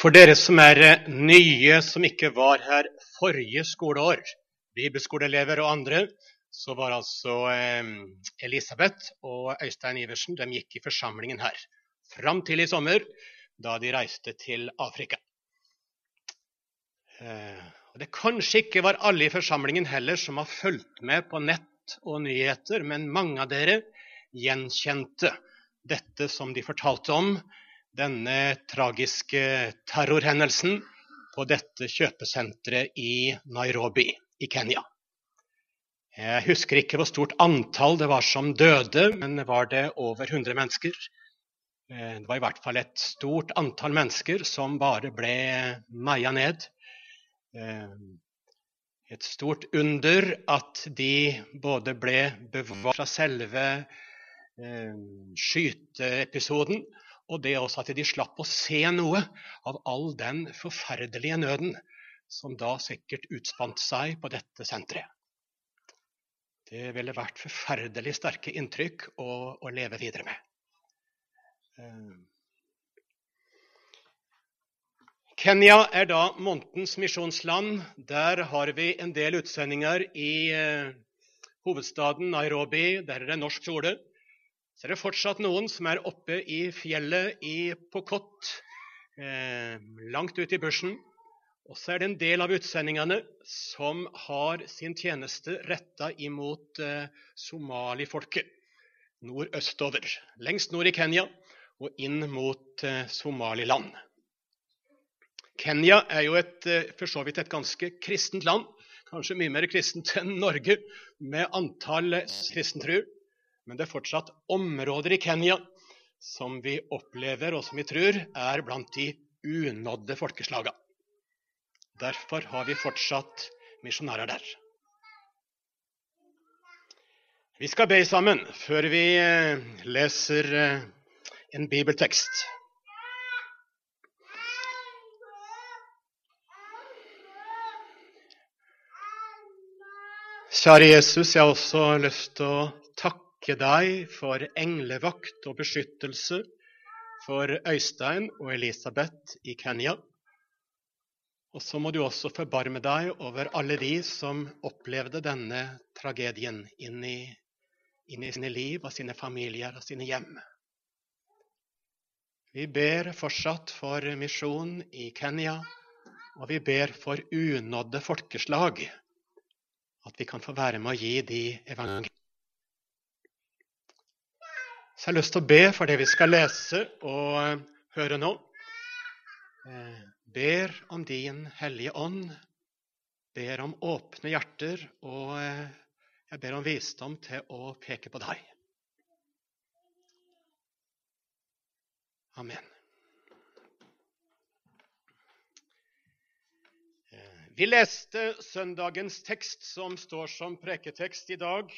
For dere som er eh, nye, som ikke var her forrige skoleår, bibelskoleelever og andre, så var altså eh, Elisabeth og Øystein Iversen de gikk i forsamlingen her. Fram til i sommer, da de reiste til Afrika. Eh, Det kanskje ikke var alle i forsamlingen heller som har fulgt med på nett og nyheter, men mange av dere gjenkjente dette som de fortalte om denne tragiske terrorhendelsen på dette kjøpesenteret i Nairobi i Kenya. Jeg husker ikke hvor stort antall det var som døde, men var det over 100 mennesker? Eh, det var i hvert fall et stort antall mennesker som bare ble meia ned. Eh, et stort under at de både ble bevart fra selve eh, skyteepisoden, og det også at de slapp å se noe av all den forferdelige nøden som da sikkert utspant seg på dette senteret. Det ville vært forferdelig sterke inntrykk å, å leve videre med. Eh, Kenya er da månedens misjonsland. Der har vi en del utsendinger i eh, hovedstaden Nairobi. Der er det norsk skole. Så er det fortsatt noen som er oppe i fjellet i Pokot, eh, langt ute i bushen. Og så er det en del av utsendingene som har sin tjeneste retta imot eh, somalifolket nordøstover. Lengst nord i Kenya og inn mot eh, Somaliland. Kenya er jo et, eh, for så vidt et ganske kristent land. Kanskje mye mer kristent enn Norge, med antall kristentruer. Men det er fortsatt områder i Kenya som vi opplever, og som vi tror er blant de unådde folkeslagene. Derfor har vi fortsatt misjonærer der. Vi skal be sammen før vi eh, leser eh, en bibeltekst. Kjære Jesus, jeg har også lyst til å takke deg for englevakt og beskyttelse for Øystein og Elisabeth i Kenya. Og så må du også forbarme deg over alle de som opplevde denne tragedien inn i, inn i sine liv og sine familier og sine hjem. Vi ber fortsatt for misjon i Kenya, og vi ber for unådde folkeslag. At vi kan få være med å gi de evangeliet. Så jeg har lyst til å be for det vi skal lese og eh, høre nå. Eh, ber om din Hellige Ånd. Ber om åpne hjerter, og eh, jeg ber om visdom til å peke på deg. Amen. Vi leste søndagens tekst, som står som preketekst i dag.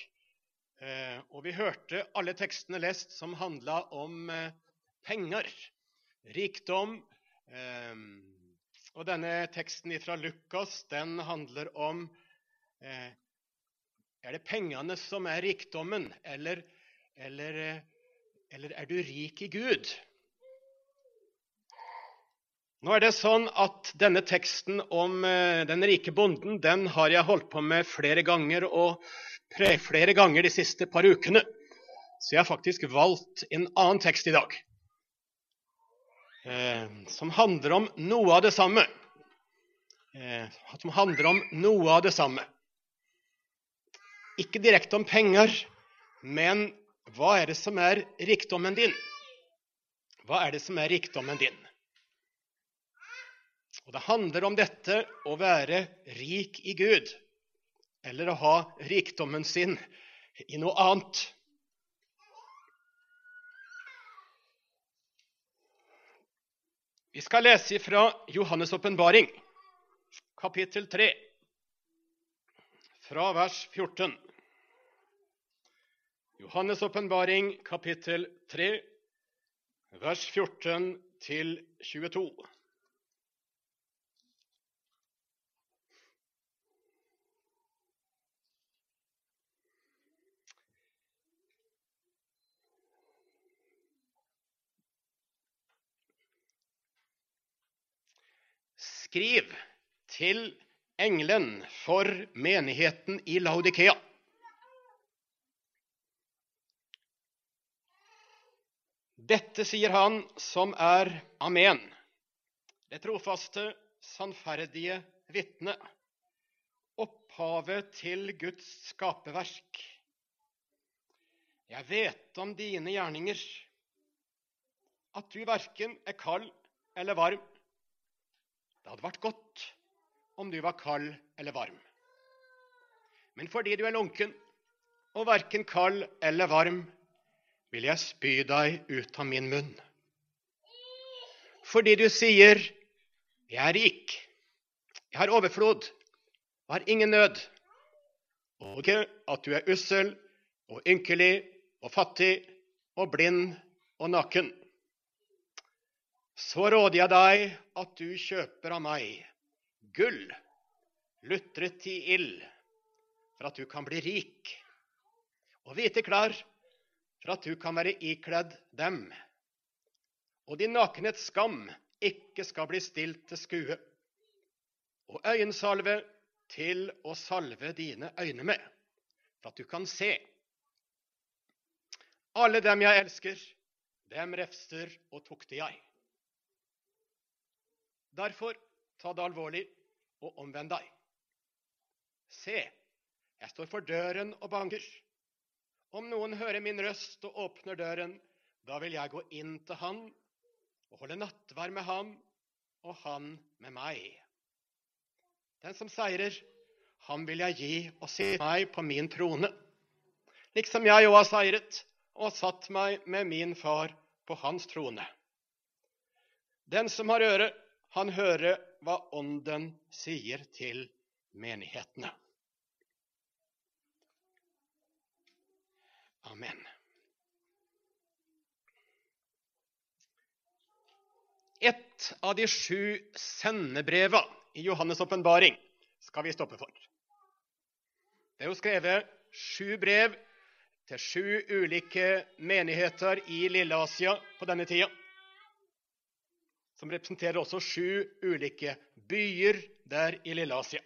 Eh, og vi hørte alle tekstene lest som handla om eh, penger, rikdom. Eh, og denne teksten fra Lukas den handler om Er det pengene som er rikdommen, eller, eller, eller er du rik i Gud? Nå er det sånn at Denne teksten om den rike bonden den har jeg holdt på med flere ganger. og flere ganger de siste par ukene. Så jeg har faktisk valgt en annen tekst i dag. Eh, som handler om noe av det samme. Eh, som handler om noe av det samme. Ikke direkte om penger, men hva er det som er rikdommen din? Hva er det som er rikdommen din? Og Det handler om dette å være rik i Gud eller å ha rikdommen sin i noe annet. Vi skal lese fra Johannes' åpenbaring, kapittel 3, fra vers 14. Johannes' åpenbaring, kapittel 3, vers 14 til 22. Skriv til engelen for menigheten i Laudikea. Dette sier han som er Amen, det trofaste, sannferdige vitne, opphavet til Guds skaperverk. Jeg vet om dine gjerninger, at du verken er kald eller varm. Det hadde vært godt om du var kald eller varm. Men fordi du er lunken og verken kald eller varm, vil jeg spy deg ut av min munn. Fordi du sier, 'Jeg er rik, jeg har overflod og har ingen nød', og ikke at du er ussel og ynkelig og fattig og blind og naken. Så råder jeg deg at du kjøper av meg gull lutret i ild, for at du kan bli rik, og hvite klær for at du kan være ikledd dem, og din nakenhets skam ikke skal bli stilt til skue, og øyensalve til å salve dine øyne med, for at du kan se. Alle dem jeg elsker, dem refser og tukter jeg. Derfor, ta det alvorlig og omvend deg. Se, jeg står for døren og banker. Om noen hører min røst og åpner døren, da vil jeg gå inn til han og holde nattvær med ham og han med meg. Den som seirer, ham vil jeg gi og sitte meg på min trone, liksom jeg òg har seiret og satt meg med min far på hans trone. Den som har øre, han hører hva Ånden sier til menighetene. Amen. Ett av de sju sendebreva i Johannes' åpenbaring skal vi stoppe for. Det er jo skrevet sju brev til sju ulike menigheter i Lille-Asia på denne tida. Som representerer også sju ulike byer der i Lille-Asia.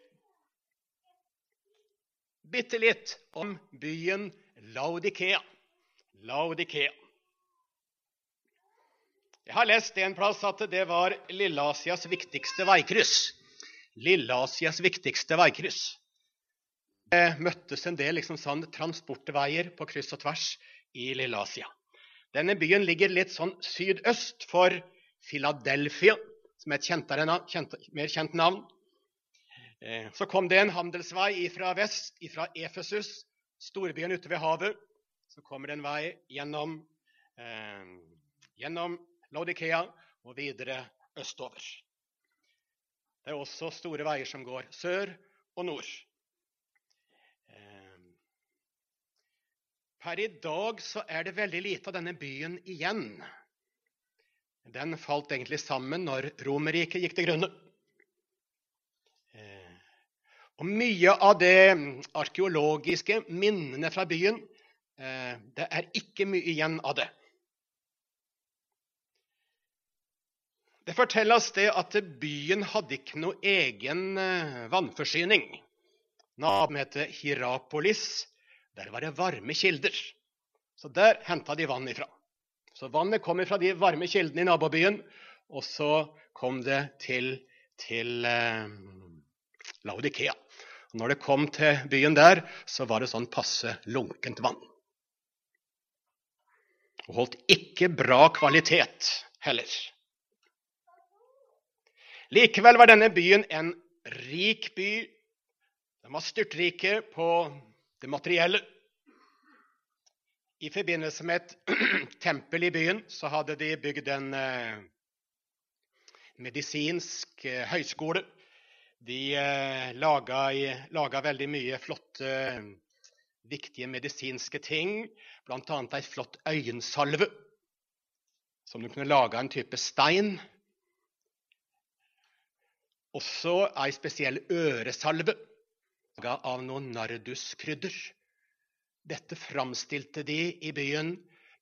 Bitte litt om byen Laudikea. Laudikea. Jeg har lest en plass at det var Lilleasias viktigste veikryss. Lilleasias viktigste veikryss. Det møttes en del liksom sånn transportveier på kryss og tvers i Lilleasia. Denne byen ligger litt sånn sydøst for Philadelphia, som er et kjentere, kjent, mer kjent navn. Eh, så kom det en handelsvei fra vest, fra Efesus, storbyen ute ved havet, så kommer det en vei gjennom, eh, gjennom Laudikea og videre østover. Det er også store veier som går sør og nord. Eh, per i dag så er det veldig lite av denne byen igjen. Den falt egentlig sammen når Romerriket gikk til grunne. Og mye av det arkeologiske minnene fra byen eh, Det er ikke mye igjen av det. Det fortelles det at byen hadde ikke noe egen eh, vannforsyning. Naboen het Hierapolis. Der var det varme kilder. Så der henta de vann ifra. Så vannet kom fra de varme kildene i nabobyen, og så kom det til, til eh, Laudikea. Og når det kom til byen der, så var det sånn passe lunkent vann. Og holdt ikke bra kvalitet heller. Likevel var denne byen en rik by. Den var styrtrike på det materielle. I forbindelse med et tempel i byen så hadde de bygd en eh, medisinsk eh, høyskole de eh, laga, veldig mye flotte, viktige medisinske ting. Bl.a. ei flott øyensalve som du kunne lage av en type stein. Også ei spesiell øresalve laga av noe narduskrydder. Dette framstilte de i byen,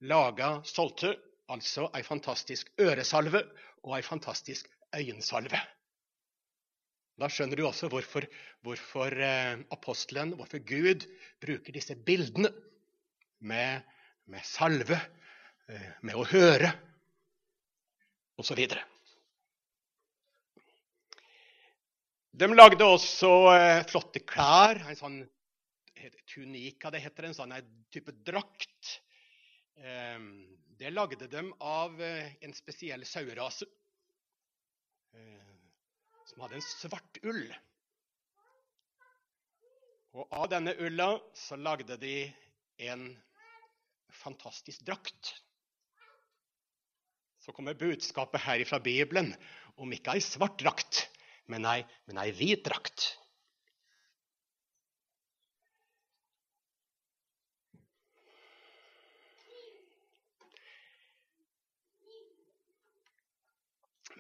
laga, solgte altså ei fantastisk øresalve og ei fantastisk øyensalve. Da skjønner du også hvorfor, hvorfor eh, apostelen, hvorfor Gud, bruker disse bildene med, med salve, eh, med å høre osv. De lagde også eh, flotte klær. En sånn tunika, det heter en sånn type drakt. Eh, det lagde de av eh, en spesiell sauerase. Eh, som hadde en svart ull. Og av denne ulla så lagde de en fantastisk drakt. Så kommer budskapet her fra Bibelen om ikke ei svart drakt, men ei, men ei hvit drakt.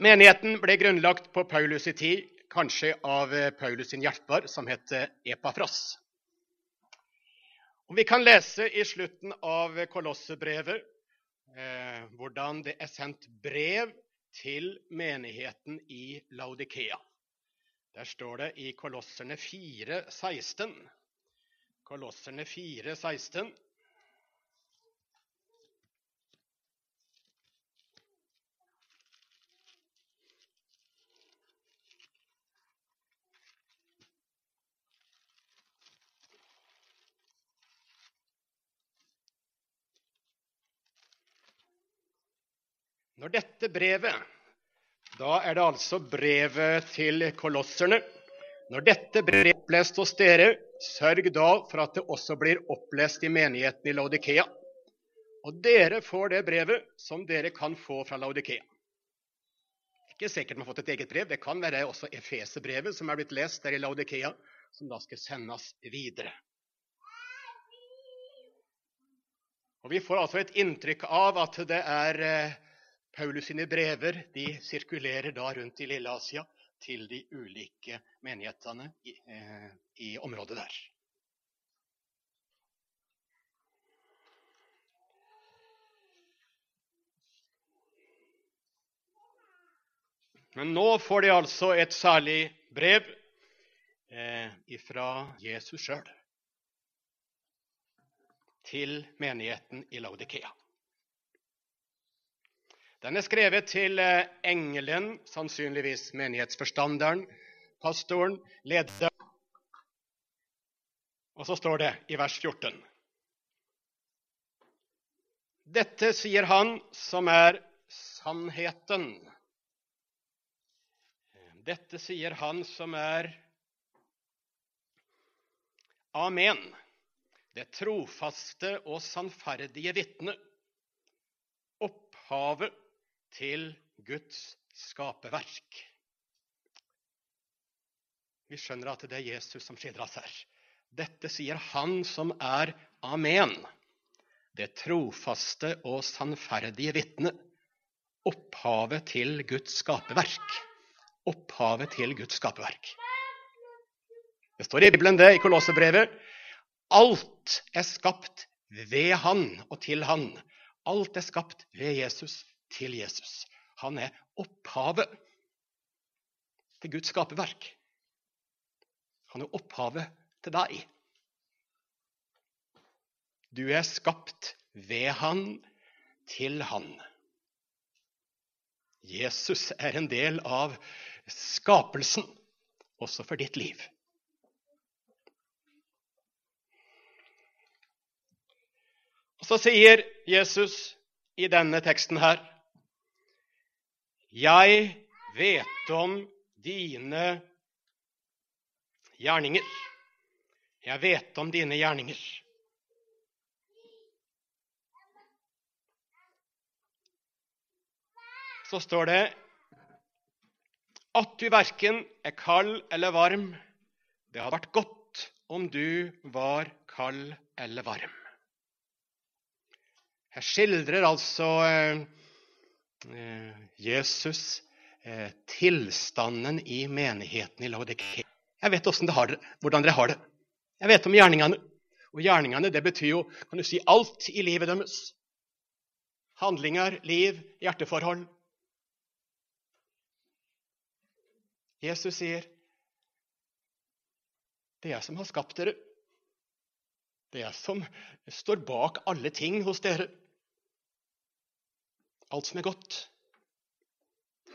Menigheten ble grunnlagt på Paulus' i tid, kanskje av eh, Paulus' sin hjelper, som het Epafras. Og Vi kan lese i slutten av Kolossebrevet eh, hvordan det er sendt brev til menigheten i Laudikea. Der står det i Kolosserne 4, 16. Kolosserne 4, 16. Når dette brevet Da er det altså brevet til kolosserne. Når dette brevet er opplest hos dere, sørg da for at det også blir opplest i menigheten i Laudikea. Og dere får det brevet som dere kan få fra Laudikea. Ikke sikkert man har fått et eget brev. Det kan være også Efeserbrevet som er blitt lest der i Laudikea, som da skal sendes videre. Og Vi får altså et inntrykk av at det er eh, Paulus sine brever de sirkulerer da rundt i Lille-Asia til de ulike menighetene i, eh, i området der. Men nå får de altså et særlig brev eh, fra Jesus sjøl til menigheten i Laudikea. Den er skrevet til eh, engelen, sannsynligvis menighetsforstanderen, pastoren, lederen. Og så står det i vers 14. Dette sier han som er sannheten. Dette sier han som er Amen, det trofaste og sannferdige vitne, opphavet til Guds skaperverk. Vi skjønner at det er Jesus som skildres her. Dette sier han som er Amen, det trofaste og sannferdige vitne. Opphavet til Guds skaperverk. Opphavet til Guds skaperverk. Det står i Bibelen det, i Kolossebrevet. Alt er skapt ved Han og til Han. Alt er skapt ved Jesus til Jesus. Han er opphavet til Guds skaperverk. Han er opphavet til deg. Du er skapt ved han, til han. Jesus er en del av skapelsen, også for ditt liv. Og Så sier Jesus i denne teksten her jeg vet om dine gjerninger. Jeg vet om dine gjerninger. Så står det at du verken er kald eller varm. Det hadde vært godt om du var kald eller varm. Her skildrer altså Eh, Jesus eh, tilstanden i menigheten i Laudikea. Jeg vet dere, hvordan dere har det. Jeg vet om gjerningene. Og gjerningene det betyr jo kan du si, alt i livet deres. Handlinger, liv, hjerteforhold. Jesus sier, Det er jeg som har skapt dere. Det er jeg som står bak alle ting hos dere. Alt som er godt.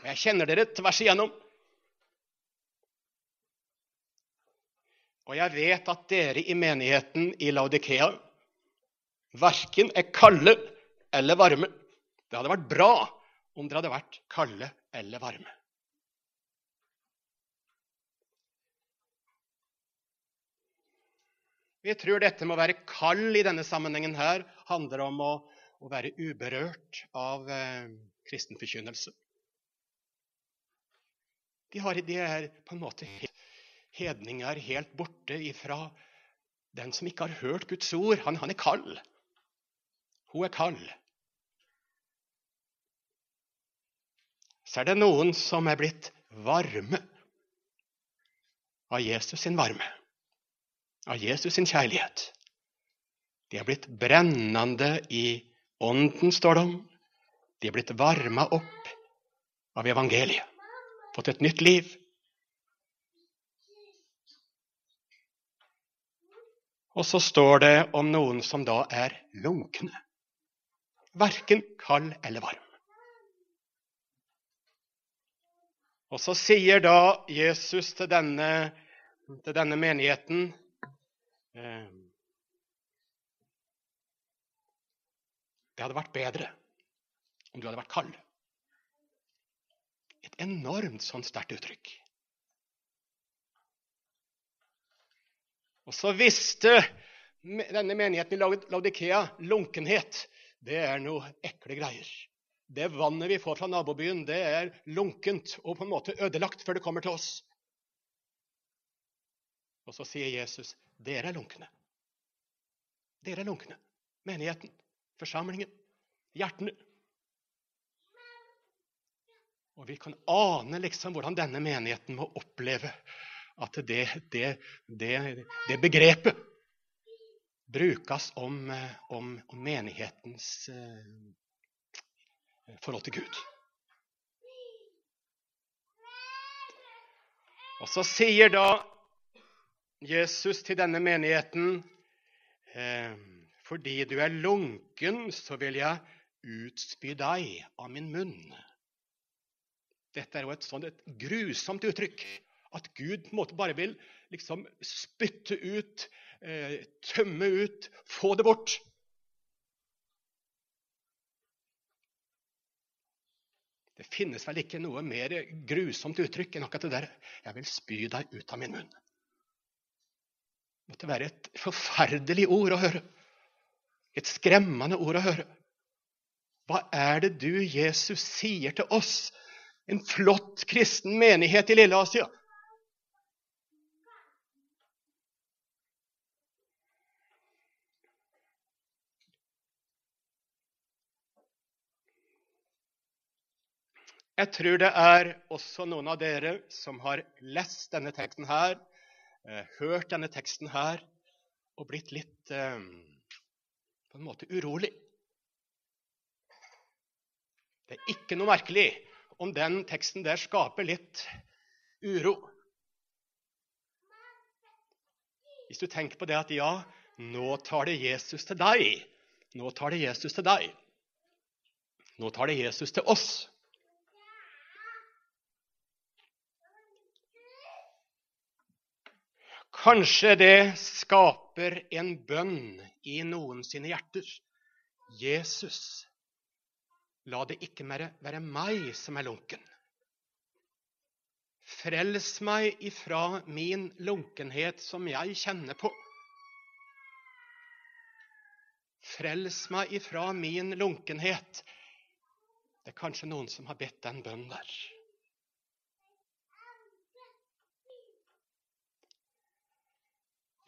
Og jeg kjenner dere tvers igjennom. Og jeg vet at dere i menigheten i Laudikea verken er kalde eller varme. Det hadde vært bra om dere hadde vært kalde eller varme. Vi tror dette med å være kald i denne sammenhengen her handler om å, å være uberørt av eh, kristen forkynnelse. De, har, de, er på en måte hedninger helt borte ifra den som ikke har hørt Guds ord. Han, han er kald. Hun er kald. Så er det noen som er blitt varme av Jesus sin varme av Jesus sin kjærlighet. De er blitt brennende i ånden, står det om. De er blitt varma opp av evangeliet, fått et nytt liv. Og så står det om noen som da er lunkne. Verken kald eller varm. Og så sier da Jesus til denne, til denne menigheten Det hadde vært bedre om du hadde vært kald. Et enormt sånn sterkt uttrykk. Og så visste denne menigheten i Laudikea lunkenhet. Det er noe ekle greier. Det vannet vi får fra nabobyen, det er lunkent og på en måte ødelagt før det kommer til oss. Og så sier Jesus, 'Dere er lunkne'. Dere er lunkne. Menigheten, forsamlingen, hjertene. Og vi kan ane liksom hvordan denne menigheten må oppleve at det, det, det, det begrepet brukes om, om, om menighetens eh, forhold til Gud. Og så sier da Jesus til denne menigheten eh, fordi du er lunken, så vil jeg utspy deg av min munn. Dette er jo et sånt et grusomt uttrykk. At Gud på en måte bare vil liksom spytte ut, eh, tømme ut, få det bort. Det finnes vel ikke noe mer grusomt uttrykk enn akkurat det der. Jeg vil spy deg ut av min munn Det måtte være et forferdelig ord å høre. Et skremmende ord å høre. Hva er det du, Jesus, sier til oss, en flott kristen menighet i Lille-Asia? Jeg tror det er også noen av dere som har lest denne teksten her, eh, hørt denne teksten her og blitt litt eh, på en måte urolig. Det er ikke noe merkelig om den teksten der skaper litt uro. Hvis du tenker på det at ja, nå tar det Jesus til deg. Nå tar det Jesus til deg. Nå tar det Jesus til oss. Kanskje det skaper en bønn i noen sine hjerter. Jesus, la det ikke mer være meg som er lunken. Frels meg ifra min lunkenhet som jeg kjenner på. Frels meg ifra min lunkenhet. Det er kanskje noen som har bedt den bønnen der.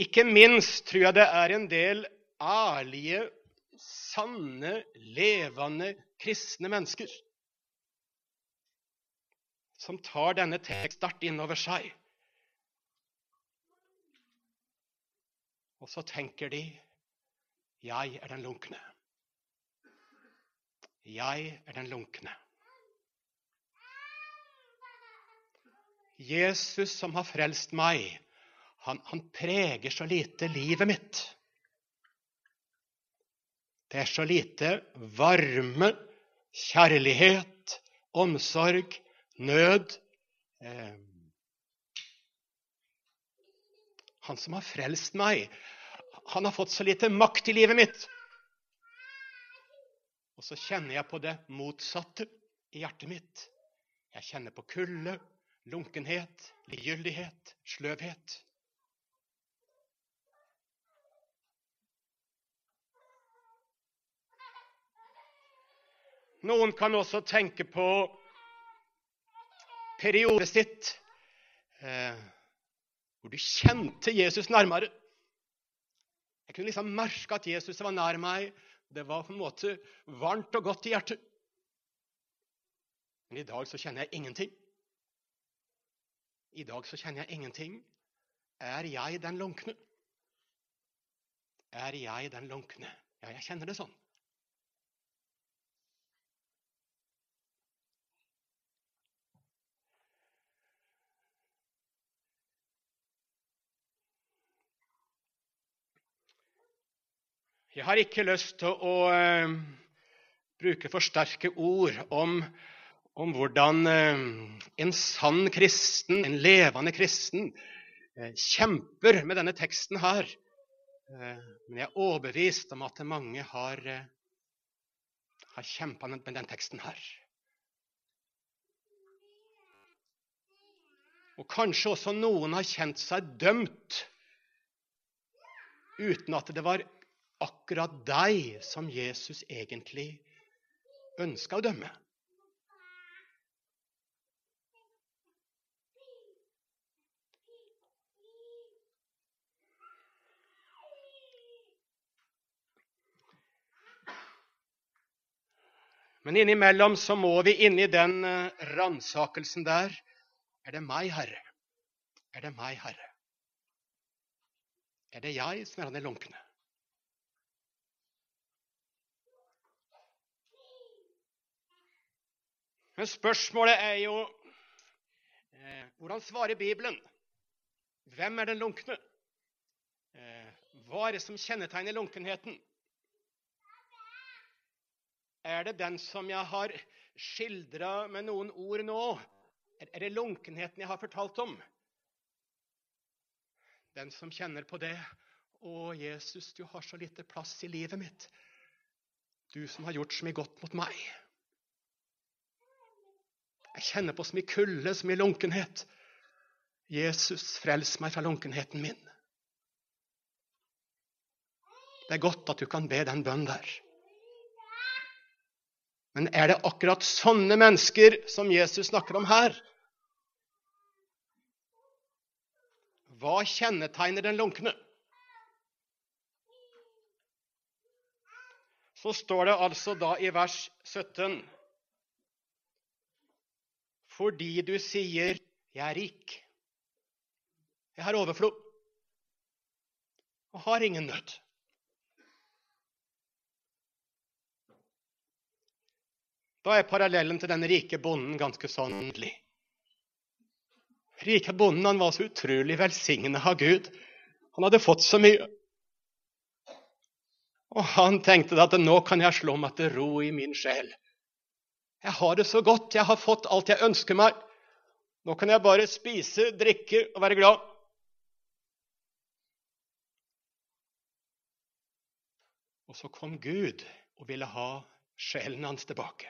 Ikke minst tror jeg det er en del ærlige, sanne, levende kristne mennesker som tar denne teksten sterkt inn over seg. Og så tenker de 'Jeg er den lunkne'. Jeg er den lunkne. Jesus som har frelst meg, han, han preger så lite livet mitt. Det er så lite varme, kjærlighet, omsorg, nød. Eh, han som har frelst meg, han har fått så lite makt i livet mitt. Og så kjenner jeg på det motsatte i hjertet mitt. Jeg kjenner på kulde, lunkenhet, likegyldighet, sløvhet. Noen kan også tenke på periodet sitt eh, hvor du kjente Jesus nærmere. Jeg kunne liksom merke at Jesus var nær meg. Det var på en måte varmt og godt i hjertet. Men i dag så kjenner jeg ingenting. I dag så kjenner jeg ingenting. Er jeg den lunkne? Er jeg den lunkne? Ja, jeg kjenner det sånn. Jeg har ikke lyst til å uh, bruke for sterke ord om, om hvordan uh, en sann kristen, en levende kristen, uh, kjemper med denne teksten her. men jeg er overbevist om at mange har, har kjempa med den teksten her. Og kanskje også noen har kjent seg dømt uten at det var akkurat deg som Jesus egentlig ønska å dømme. Men innimellom så må vi inni den eh, ransakelsen der Er det meg, Herre? Er det meg, Herre? Er det jeg som er han i lunkne? Men spørsmålet er jo eh, hvordan svarer Bibelen? Hvem er den lunkne? Eh, hva er det som kjennetegner lunkenheten? Er det den som jeg har skildra med noen ord nå? Er det lunkenheten jeg har fortalt om? Den som kjenner på det. Å, Jesus, du har så lite plass i livet mitt. Du som har gjort så mye godt mot meg. Jeg kjenner på så mye kulde, så mye lunkenhet. Jesus, frels meg fra lunkenheten min. Det er godt at du kan be den bønnen der. Men er det akkurat sånne mennesker som Jesus snakker om her? Hva kjennetegner den lunkne? Så står det altså da i vers 17 fordi du sier 'jeg er rik'. Jeg har overflod og har ingen nød. Da er parallellen til den rike bonden ganske nydelig. Rike bonden han var så utrolig velsignet av Gud. Han hadde fått så mye. Og han tenkte at nå kan jeg slå meg til ro i min sjel. Jeg har det så godt. Jeg har fått alt jeg ønsker meg. Nå kan jeg bare spise, drikke og være glad. Og så kom Gud og ville ha sjelen hans tilbake.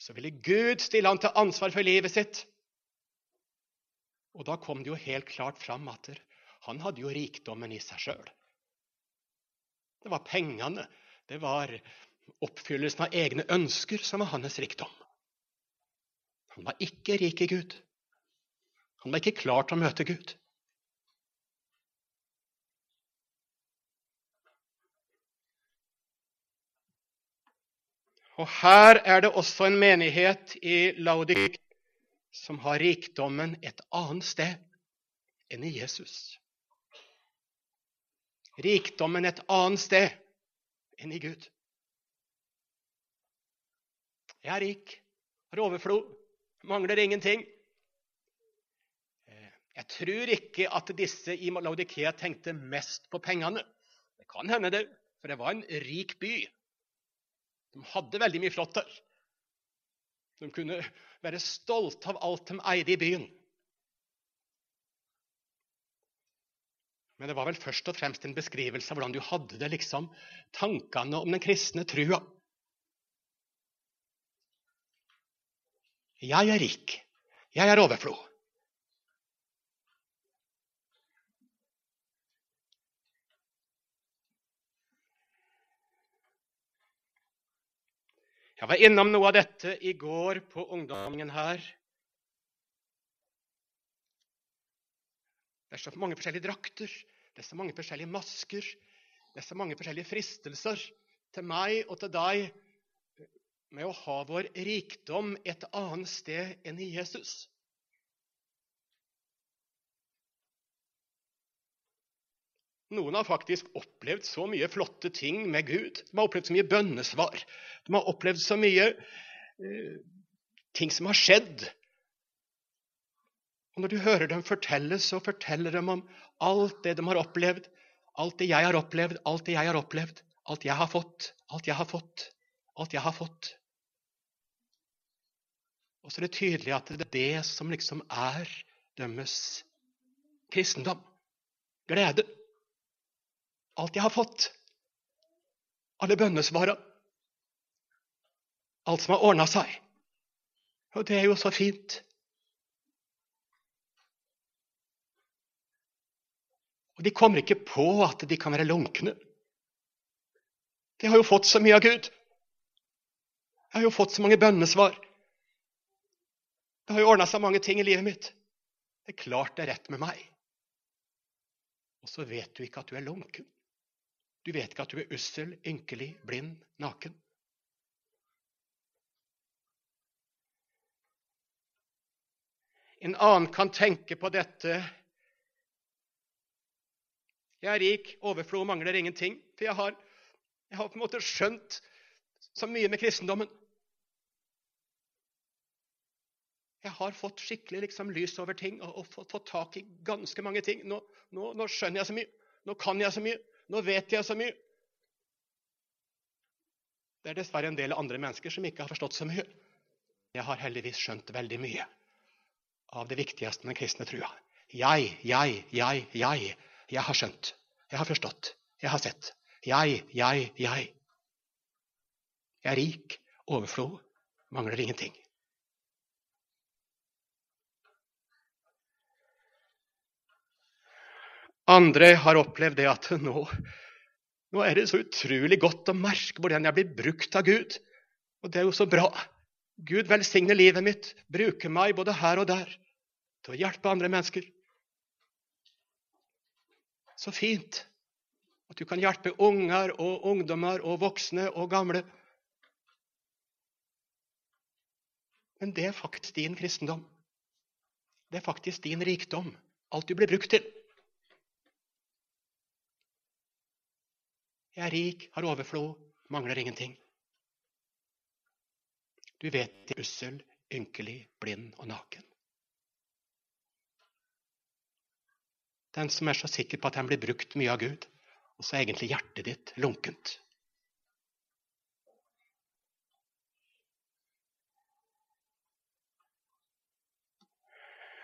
Så ville Gud stille han til ansvar for livet sitt. Og da kom det jo helt klart fram at han hadde jo rikdommen i seg sjøl. Det var pengene, det var oppfyllelsen av egne ønsker som var hans rikdom. Han var ikke rik i Gud. Han var ikke klar til å møte Gud. Og her er det også en menighet i Laudik som har rikdommen et annet sted enn i Jesus. Rikdommen et annet sted enn i Gud. Jeg er rik, har overflod, mangler ingenting. Eh, Jeg tror ikke at disse i Laudikea tenkte mest på pengene. Det kan hende, det, for det var en rik by. De hadde veldig mye flott der. De kunne være stolte av alt de eide i byen. Men det var vel først og fremst en beskrivelse av hvordan du hadde det, liksom, tankene om den kristne trua. Jeg er rik. Jeg er overflod. Jeg var innom noe av dette i går på ungdommen her. Det er så mange forskjellige drakter, det er så mange forskjellige masker, det er så mange forskjellige fristelser til meg og til deg med å ha vår rikdom et annet sted enn i Jesus. Noen har faktisk opplevd så mye flotte ting med Gud. De har opplevd så mye bønnesvar. De har opplevd så mye uh, ting som har skjedd og Når du hører dem fortelle, så forteller de om alt det de har opplevd, alt det jeg har opplevd, alt det jeg har opplevd, alt jeg har fått, alt jeg har fått, alt jeg har fått. Og så er det tydelig at det er det som liksom er deres kristendom. Glede. Alt jeg har fått. Alle bønnesvara. Alt som har ordna seg. Og det er jo så fint. Og de kommer ikke på at de kan være lunkne. De har jo fått så mye av Gud. Jeg har jo fått så mange bønnesvar. Det har jo ordna seg mange ting i livet mitt. Det er klart det er rett med meg. Og så vet du ikke at du er lunken. Du vet ikke at du er ussel, ynkelig, blind, naken. En annen kan tenke på dette jeg er rik, overflod, mangler ingenting. For jeg har, jeg har på en måte skjønt så mye med kristendommen. Jeg har fått skikkelig liksom, lys over ting og, og fått, fått, tak i ganske mange ting. Nå, nå, nå, skjønner jeg så mye. Nå kan jeg så mye. Nå vet jeg så mye. Det er dessverre en del andre mennesker som ikke har forstått så mye. Jeg har heldigvis skjønt veldig mye av det viktigste med den kristne trua. Jeg, jeg, jeg, jeg. Jeg har skjønt. Jeg har forstått. Jeg har sett. Jeg, jeg, jeg. Jeg er rik, overflod, mangler ingenting. Andre har opplevd det at nå, nå er det så utrolig godt å merke hvordan jeg blir brukt av Gud. Og det er jo så bra. Gud velsigne livet mitt, bruker meg både her og der til å hjelpe andre mennesker. Så fint at du kan hjelpe unger og ungdommer og voksne og gamle. Men det er faktisk din kristendom. Det er faktisk din rikdom. Alt du blir brukt til. Jeg er rik, har overflod, mangler ingenting. Du vet det er ussel, ynkelig, blind og naken. Den som er så sikker på at han blir brukt mye av Gud, og så er egentlig hjertet ditt lunkent.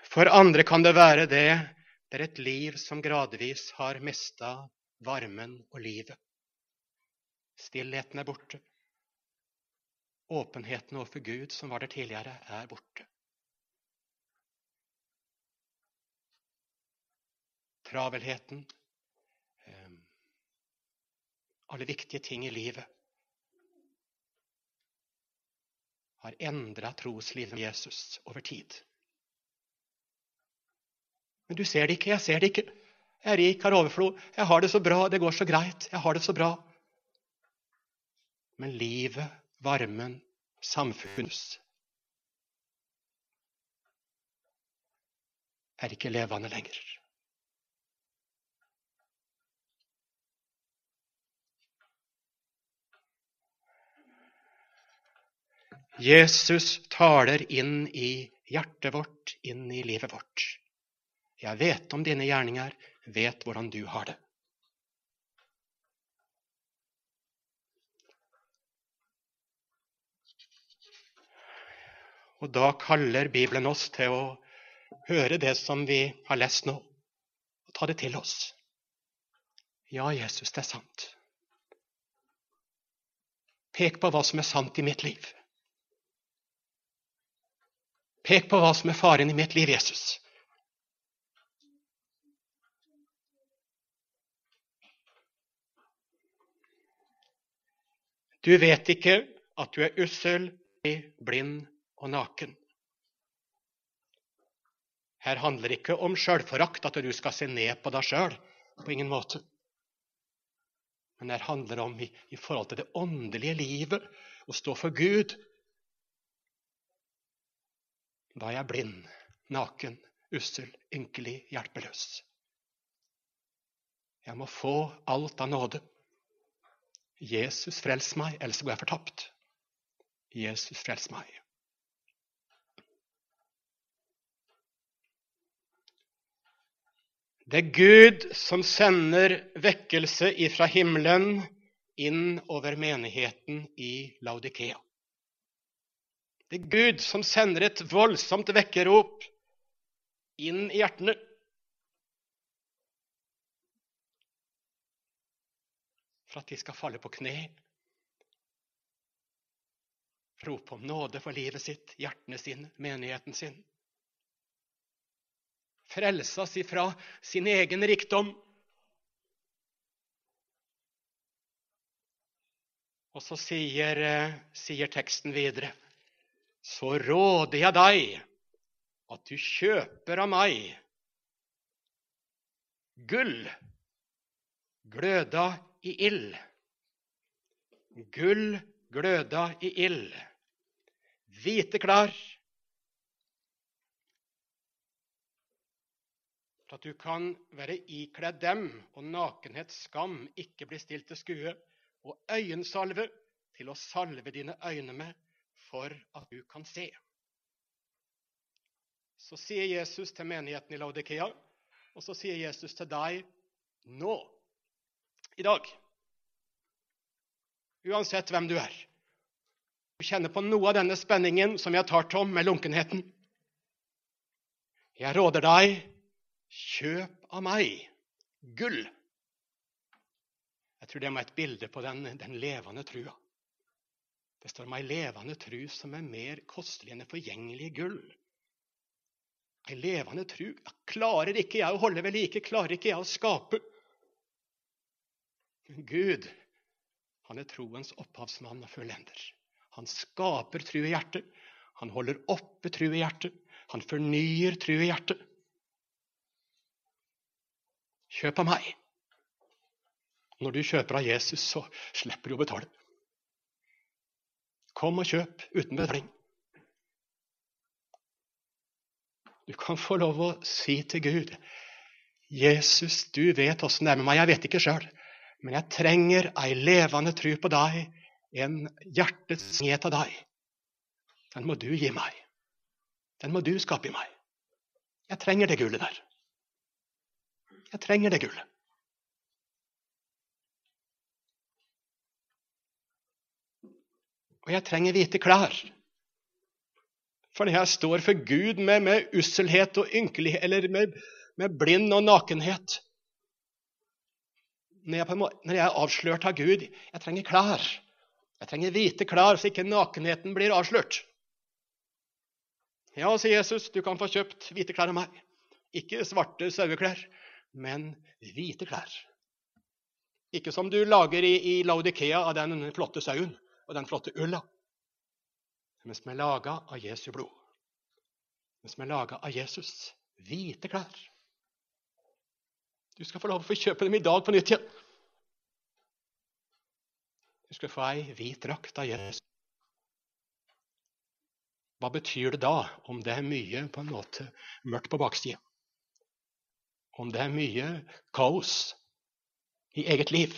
For andre kan det være det det er et liv som gradvis har mista varmen og livet. Stillheten er borte. Åpenheten overfor Gud, som var der tidligere, er borte. travelheten, ehm, alle viktige ting i livet, har endra troslivet med Jesus over tid. Men du ser det ikke, jeg ser det ikke. Jeg er rik, har overflod, jeg har det så bra, det går så greit, jeg har det så bra. Men livet, varmen, samfunns er ikke levende lenger. Jesus taler inn i hjertet vårt, inn i livet vårt. Jeg vet om dine gjerninger, vet hvordan du har det. Og da kaller Bibelen oss til å høre det som vi har lest nå, og ta det til oss. Ja, Jesus, det er sant. Pek på hva som er sant i mitt liv. Pek på hva som er faren i mitt liv, Jesus. Du vet ikke at du er ussel, blind og naken. Her handler det ikke om sjølforakt, at du skal se ned på deg sjøl. På ingen måte. Men her handler det om i, i forhold til det åndelige livet å stå for Gud. Da er jeg blind, naken, ussel, ynkelig, hjelpeløs. Jeg må få alt av nåde. Jesus, frels meg, ellers går jeg fortapt. Jesus, frels meg. Det er Gud som sender vekkelse ifra himmelen inn over menigheten i Laudikea. Det er Gud som sender et voldsomt vekkerrop inn i hjertene. For at de skal falle på kne, rope om nåde for livet sitt, hjertene sine, menigheten sin frelses ifra sin egen rikdom. Og så sier, eh, sier, teksten videre Så råder jeg deg at du kjøper av meg gull gløda i ild. Gull gløda i ild. Hvite klær at du kan være ikledd dem, og nakenhets skam ikke bli stilt til skue, og øyensalve til å salve dine øyne med, for at du kan se. Så sier Jesus til menigheten i Laudikea, og så sier Jesus til deg nå, i dag. Uansett hvem du er. Du kjenner på noe av denne spenningen som jeg talt om med lunkenheten. Jeg råder deg Kjøp av meg gull. Jeg tror det er et bilde på den, den levende trua. Det står om ei levende tru som er mer kostelig enn det forgjengelige gull. Ei levende tru klarer ikke jeg å holde ved like, klarer ikke jeg å skape. Gud, han er troens opphavsmann og fullender. Han skaper tru i hjertet. Han holder oppe tru i hjertet. Han fornyer tru i hjertet. Kjøp av meg. Når du kjøper av Jesus, så slipper du å betale. Kom og kjøp uten betaling. Du kan få lov å si til Gud Jesus, du vet åssen det er med meg. Jeg vet ikke sjøl. Men jeg trenger ei levende tru på deg, en hjertets nyhet av deg. Den må du gi meg. Den må du skape i meg. Jeg trenger det gullet der. Jeg trenger det gullet. Og jeg trenger hvite klær. Fordi jeg står for Gud med, med usselhet og ynkelighet, eller med, med, blind og nakenhet når jeg, når jeg, er avslørt av Gud Jeg trenger klær. Jeg trenger hvite klær, så ikke nakenheten blir avslørt. Ja, sier Jesus, du kan få kjøpt hvite klær av meg. Ikke svarte saueklær men hvite klær. Ikke som du lager i, i Laudikea av den flotte sauen og den flotte ulla, men som er laga av Jesu blod. Men som er laga av Jesus. Hvite klær. Du skal få lov å få kjøpe dem i dag på nytt igjen. Du skal få ei hvit drakt av Jesus. Hva betyr det da om det er mye på en måte mørkt på baksida? Om det er mye kaos i eget liv.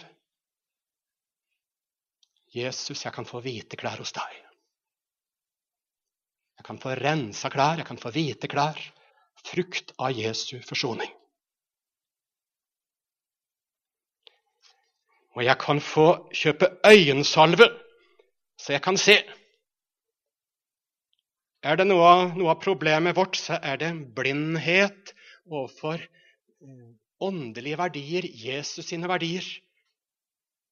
Jesus, jeg kan få hvite klær hos deg. Jeg kan få rensa klær, jeg kan få hvite klær, frukt av Jesu forsoning. Og jeg kan få kjøpe øyensalve, så jeg kan se. Er det noe noe av problemet vårt, så er det blindhet overfor åndelige verdier, Jesus sine verdier.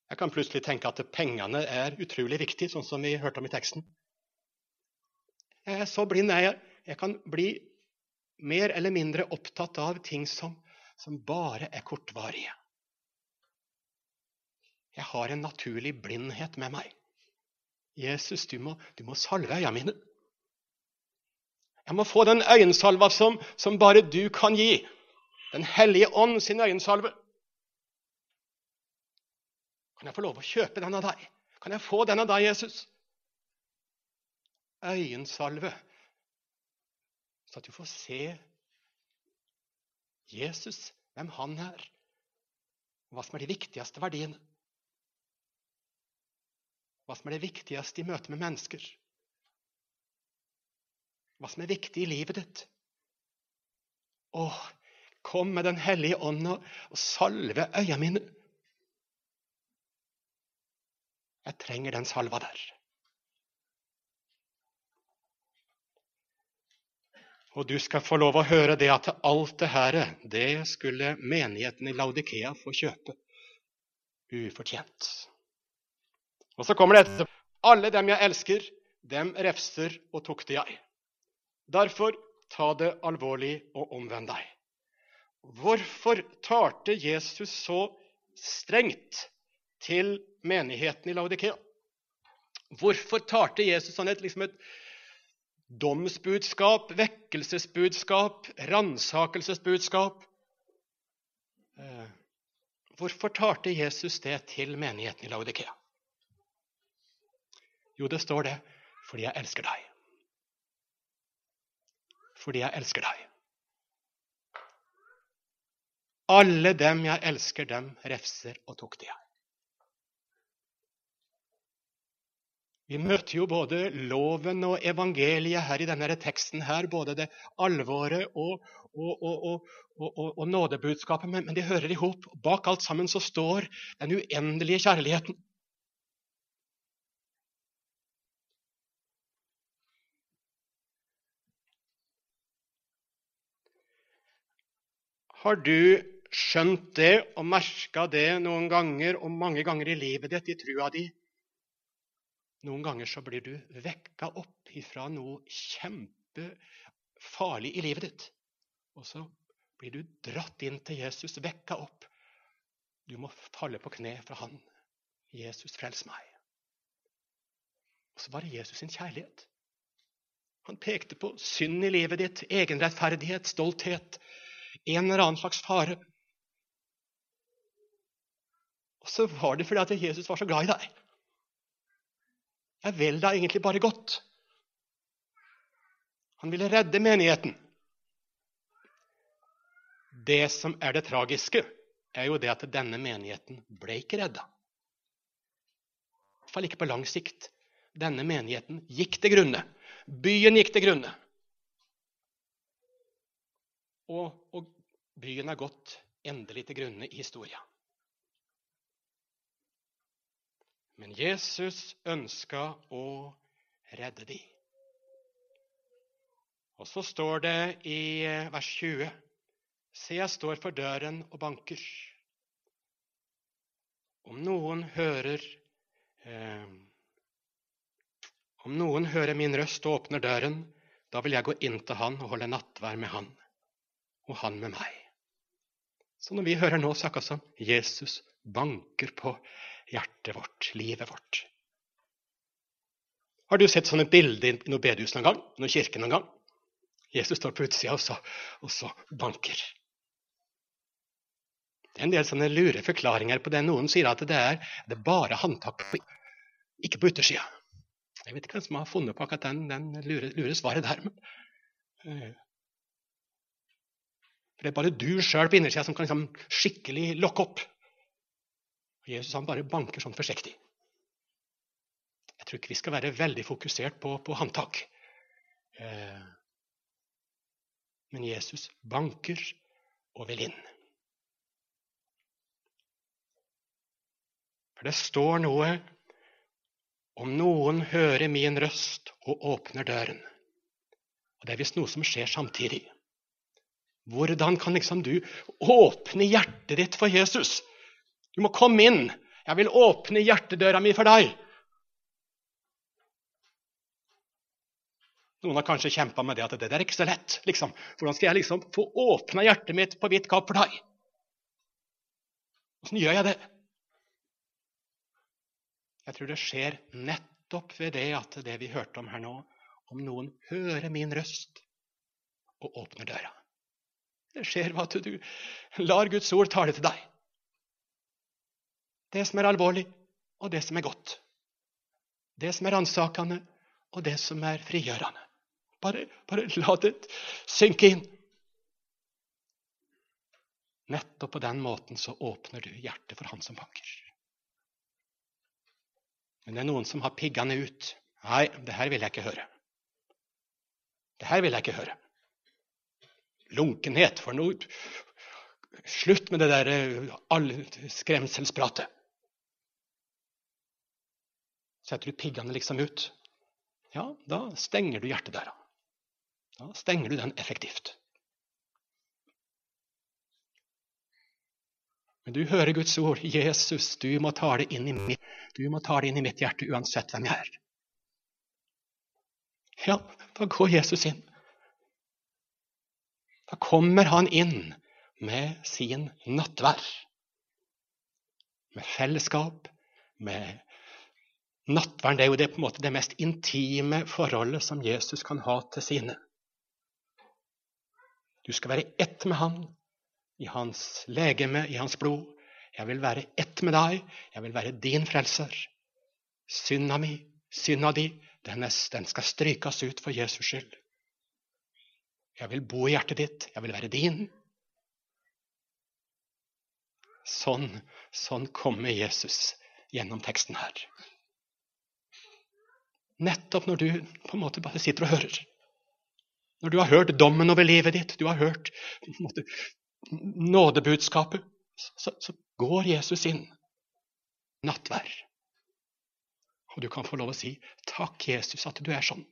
Jeg kan plutselig tenke at pengene er utrolig viktig, sånn som vi hørte om i teksten. Jeg er så blind jeg. Jeg kan bli mer eller mindre opptatt av ting som, som bare er kortvarige. Jeg har en naturlig blindhet med meg. Jesus, du må, du må salve øynene mine. Jeg må få den øyensalva som, som bare du kan gi. Den hellige ånd sin øyensalve. Kan jeg få lov å kjøpe den av deg? Kan jeg få den av deg, Jesus? Øyensalve, så at du får se Jesus, hvem han er, og hva som er de viktigste verdiene. Hva som er det viktigste i møte med mennesker. Hva som er viktig i livet ditt. Å, kom med Den hellige ånd og salve øynene mine. Jeg trenger den salva der. Og du skal få lov å høre det at alt det her, det skulle menigheten i Laudikea få kjøpe ufortjent. Og så kommer det etterpå. Alle dem jeg elsker, dem refser og tukter jeg. Derfor ta det alvorlig og omvend deg. Hvorfor talte Jesus så strengt til menigheten i Laudikea. Hvorfor talte Jesus sånn et, liksom et domsbudskap, vekkelsesbudskap, ransakelsesbudskap? Eh, hvorfor talte Jesus det til menigheten i Laudikea? Jo, det står det fordi jeg elsker deg. Fordi jeg elsker deg. Alle dem jeg elsker, dem refser og tukter jeg. Vi møter jo både loven og evangeliet her i denne teksten. her, Både det alvoret og, og, og, og nådebudskapet, men, men de hører i hop. Bak alt sammen så står den uendelige kjærligheten. Har du skjønt det og merka det noen ganger og mange ganger i livet ditt i trua di? Noen ganger så blir du vekka opp ifra noe kjempefarlig i livet ditt. Og så blir du dratt inn til Jesus, vekka opp. Du må falle på kne fra han. Jesus, frels meg. Og så var det Jesus sin kjærlighet. Han pekte på synd i livet ditt, egenrettferdighet, stolthet, en eller annen slags fare. Og så var det fordi at Jesus var så glad i deg. Jeg vil da egentlig bare godt. Han ville redde menigheten. Det som er det tragiske, er jo det at denne menigheten ble ikke redda. I ikke på lang sikt. Denne menigheten gikk til grunne. Byen gikk til grunne. Og, og byen er gått endelig til grunne i historia. Men Jesus ønska å redde de. Og så står det i eh, vers 20.: Se, jeg står for døren og banker. Om noen hører eh, Om noen hører min røst og åpner døren, da vil jeg gå inn til han og holde nattvær med han, og han med meg. Så når vi hører nå, så akkurat som Jesus banker på hjertet vårt, livet vårt. Har du sett sånne bilder i noe bedehus noen gang? Noen kirke noen gang? Jesus står på utsida og, så, og så banker. Det er en del sånne lure forklaringer på det. Noen sier at det er, det er bare håndtak, ikke på utersida. Jeg vet ikke hvem som har funnet på akkurat den, den lure, lure, svaret der. Men, uh, for det er bare du sjøl på innersida som kan liksom skikkelig lokke opp. Og Jesus han bare banker sånn forsiktig. Jeg tror ikke vi skal være veldig fokusert på, på håndtak. Eh, Men Jesus banker og vil inn. For det står noe om noen hører min røst og åpner døren. Og Det er visst noe som skjer samtidig. Hvordan kan liksom du åpne hjertet ditt for Jesus? Du må komme inn. Jeg vil åpne hjertedøra mi for deg. Noen har kanskje kjempa med det at det der er ikke så lett. Liksom. Hvordan skal jeg liksom få åpna hjertet mitt på vidt gap for deg? Åssen gjør jeg det? Jeg tror det skjer nettopp ved det at det vi hørte om her nå, om noen hører min røst og åpner døra. Det skjer ved at du lar Guds ord tale til deg. Det som er alvorlig, og det som er godt. Det som er ransakende, og det som er frigjørende. Bare, bare la det synke inn. Nettopp på den måten så åpner du hjertet for han som banker. Men det er noen som har piggene ut. Nei, det her vil jeg ikke høre. Det her vil jeg ikke høre. Lunkenhet for noe Slutt med det der eh, skremselspratet. Setter du piggene liksom ut, ja, da stenger du hjertedøra. Da stenger du den effektivt. Men du hører Guds ord. 'Jesus, du må ta det inn i mitt, inn i mitt hjerte uansett hvem jeg er.' Ja, da går Jesus inn. Da kommer han inn med sin nattvær. Med fellesskap, med Nattverden er jo det, på en måte, det mest intime forholdet som Jesus kan ha til sine. Du skal være ett med han, i hans legeme, i hans blod. Jeg vil være ett med deg. Jeg vil være din frelser. Synda mi, synda di, den, er, den skal strykes ut for Jesus skyld. Jeg vil bo i hjertet ditt. Jeg vil være din. Sånn, sånn kommer Jesus gjennom teksten her. Nettopp når du på en måte bare sitter og hører. Når du har hørt dommen over livet ditt, du har hørt måte, nådebudskapet, så, så, går Jesus inn. Nattvær. Og du kan få lov å si 'Takk, Jesus, at du er sånn'.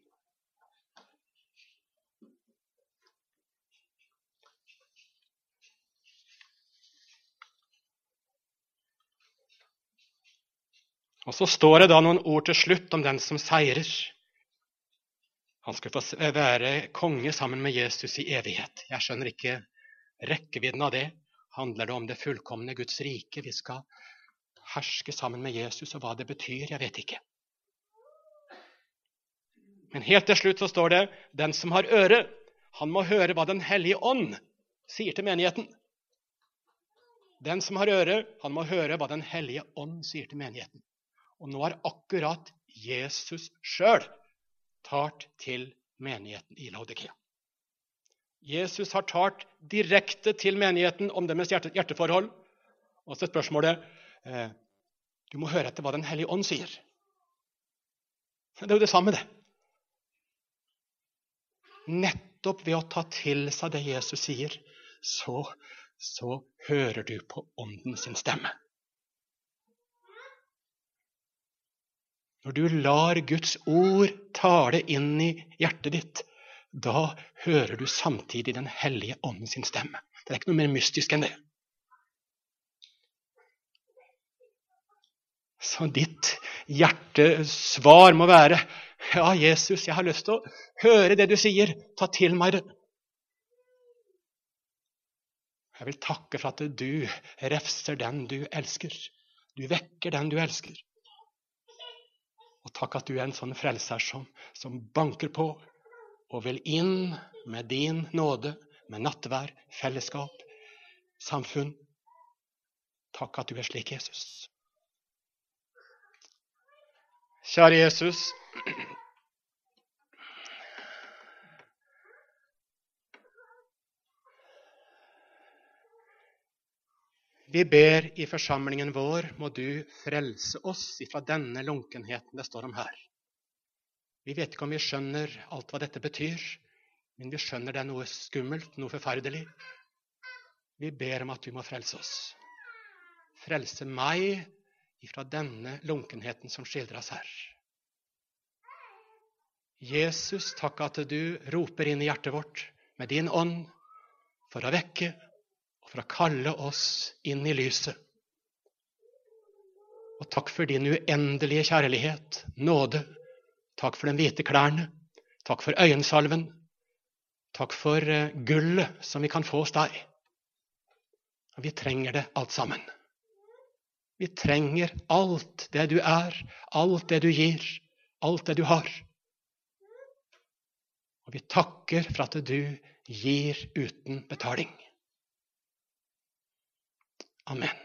Og så står det da noen ord til slutt om den som seirer. Han skal få være konge sammen med Jesus i evighet. Jeg skjønner ikke rekkevidden av det. Handler det om det fullkomne Guds rike? Vi skal herske sammen med Jesus, og hva det betyr, jeg vet ikke. Men helt til slutt så står det den som har øre, han må høre hva Den hellige ånd sier til menigheten. Den som har øre, han må høre hva Den hellige ånd sier til menigheten. Og nå har akkurat Jesus sjøl talt til menigheten i Laudikea. Jesus har talt direkte til menigheten om deres hjerteforhold. Og så er spørsmålet eh, Du må høre etter hva Den hellige ånd sier. Det er jo det samme, det. Nettopp ved å ta til seg det Jesus sier, så, så hører du på Ånden sin stemme. Når du lar Guds ord tale inn i hjertet ditt, da hører du samtidig Den hellige ånden sin stemme. Det er ikke noe mer mystisk enn det. Så ditt hjertesvar må være Ja, Jesus, jeg har lyst til å høre det du sier. Ta til meg. Jeg vil takke for at du refser den du elsker. Du vekker den du elsker. Og takk at du er en sånn frelser som, som banker på og vil inn med din nåde, med nattvær, fellesskap, samfunn. Takk at du er slik, Jesus. Kjære Jesus. Vi ber i forsamlingen vår, må du frelse oss ifra denne lunkenheten det står om her. Vi vet ikke om vi skjønner alt hva dette betyr, Men vi skjønner det er noe skummelt, noe forferdelig. Vi ber om at du må frelse oss. Frelse meg ifra denne lunkenheten som skildres her. Jesus, takk at du roper inn i hjertet vårt med din ånd for å vekke for å kalle oss inn i lyset. Og takk for din uendelige kjærlighet, nåde. Takk for de hvite klærne. Takk for øyensalven. Takk for eh, gullet som vi kan få hos deg. Og vi trenger det alt sammen. Vi trenger alt det du er, alt det du gir, alt det du har. Og vi takker for at du gir uten betaling. Amen.